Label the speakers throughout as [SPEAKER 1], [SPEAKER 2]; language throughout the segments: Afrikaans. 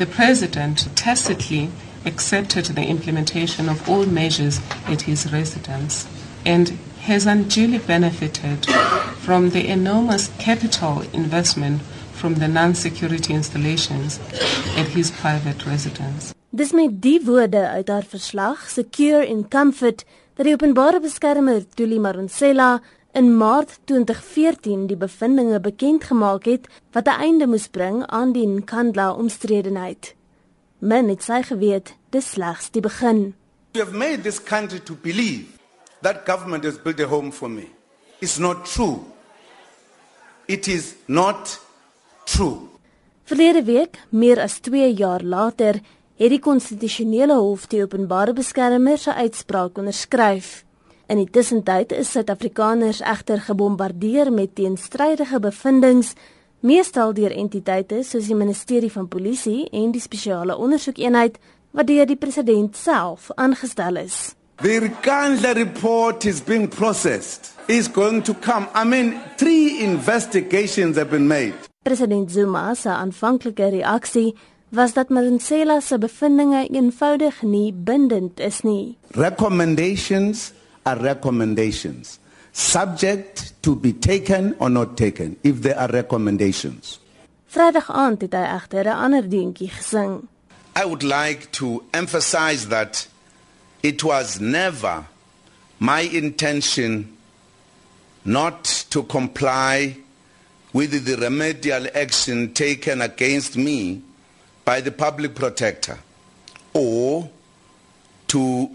[SPEAKER 1] The president tacitly accepted the implementation of all measures at his residence and has unduly benefited from the enormous capital investment from the non-security installations at his private residence.
[SPEAKER 2] Dis met die woorde uit haar verslag Secure in Comfort dat die openbare beskermer Tuli Maronsela in Maart 2014 die bevindinge bekend gemaak het wat 'n einde moes bring aan die Nkandla omstredenheid. Men het sy geweet dis slegs die begin.
[SPEAKER 3] You have made this country to believe that government has built a home for me. It's not true. It is not true.
[SPEAKER 2] Verlede week, meer as 2 jaar later, het die konstitusionele hof die openbare beskermer se uitspraak onderskryf. In die tussentyd is Suid-Afrikaners egter gebombardeer met teenstrydige bevindinds, meestal deur entiteite soos die Ministerie van Polisie en die spesiale ondersoekeenheid wat deur die president self aangestel is.
[SPEAKER 3] The Rikandla report is being processed. Is going to come. I mean, three investigations have been made.
[SPEAKER 2] President Zuma se aanvanklike reaksie was dat Marinsela se bevindinge eenvoudig nie bindend is nie.
[SPEAKER 3] Recommendations are recommendations, subject to be taken or not taken if there are recommendations.
[SPEAKER 2] Vrydag aand het hy egter 'n ander deentjie gesing.
[SPEAKER 3] I would like to emphasize that it was never my intention not to comply with the remedial action taken against me by the public protector or to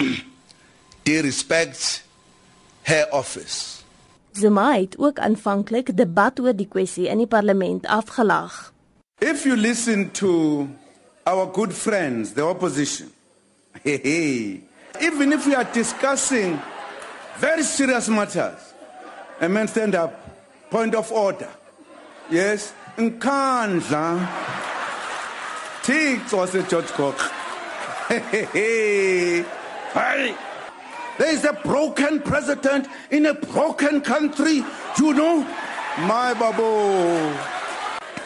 [SPEAKER 3] disrespect her office.
[SPEAKER 2] Zuma het ook aanvanklik debat oor die kwessie in die parlement afgelag.
[SPEAKER 3] If you listen to our good friends, the opposition, hey, hey, even if we are discussing very serious matters, a man stand up, point of order. Yes, Nkandla. Tix was a George Cook. Hey, there is a broken president in a broken country. You know, my babo.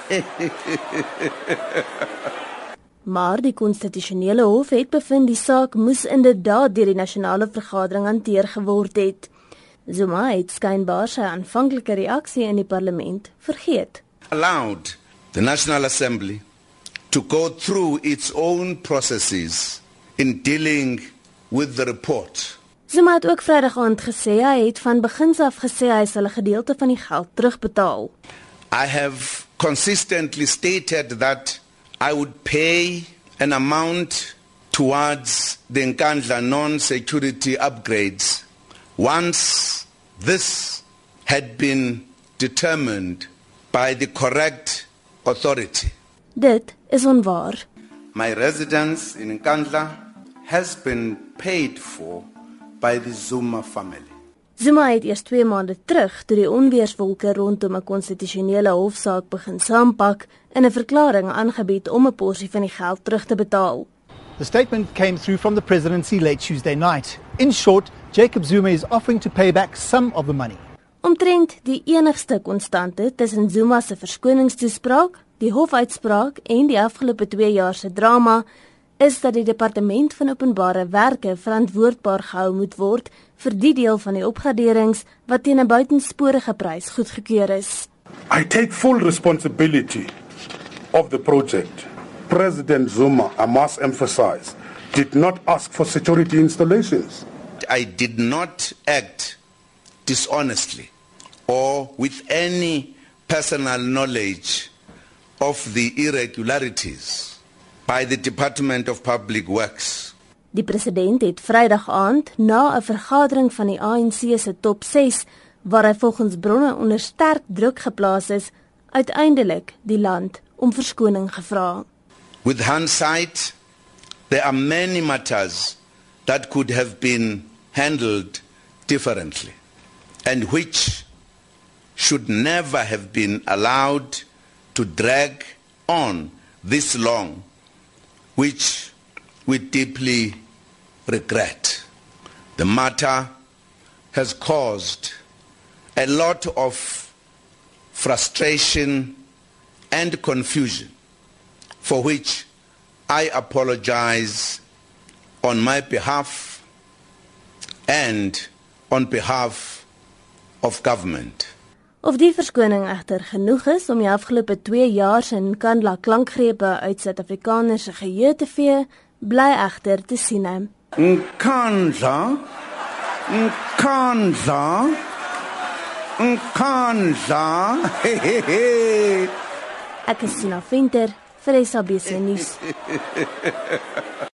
[SPEAKER 2] Maar die konstitusionele hof het bevind die saak moes inderdaad deur die nasionale vergadering hanteer geword het. Zuma het skynbaar sy aanvanklike reaksie in die parlement vergeet.
[SPEAKER 3] Allowed the National Assembly to go through its own processes in dealing with the report.
[SPEAKER 2] Zuma het ook Vrydag aand gesê hy het van begins af gesê hy sal 'n gedeelte van die geld terugbetaal.
[SPEAKER 3] I have consistently stated that I would pay an amount towards the Nkandla non-security upgrades once this had been determined by the correct authority.
[SPEAKER 2] Dit is onwaar.
[SPEAKER 3] My residence in Nkandla has been paid for by the Zuma family.
[SPEAKER 2] Zuma het eers 2 maande terug toe die onweerswolke rondom 'n konstitusionele hofsaak begin saampak in 'n verklaring aangebied om 'n porsie van die geld terug te betaal.
[SPEAKER 4] The statement came through from the presidency late Tuesday night. In short, Jacob Zuma is offering to pay back some of the money.
[SPEAKER 2] Omtrent die enigste konstante tussen Zuma se verskoningstoespraak, die hofuitspraak en die afgelope 2 jaar se drama is dat die departement van openbare werke verantwoordbaar gehou moet word vir die deel van die opgraderings wat teen 'n buitensporige prys goedgekeur is.
[SPEAKER 5] I take full responsibility of the project. President Zuma, I must emphasize, did not ask for security installations.
[SPEAKER 3] I did not act dishonestly or with any personal knowledge of the irregularities by the Department of Public Works.
[SPEAKER 2] Die president het Vrydag aand na 'n vergadering van die ANC se top 6 waar hy volgens bronne onder sterk druk geplaas is, uiteindelik die land om verskoning gevra.
[SPEAKER 3] With hindsight, there are many matters that could have been handled differently and which should never have been allowed to drag on this long, which we deeply regret. The matter has caused a lot of frustration and confusion for which I apologize on my behalf and on behalf of government.
[SPEAKER 2] Of die verskoning egter genoeg is om die afgelope 2 jaar se Nkandla klankgrepe uit Suid-Afrikaners se geheue te vee, bly egter te sien.
[SPEAKER 3] Nkandla Nkandla Nkandla
[SPEAKER 2] Ek is Sina Venter vir SABC nuus.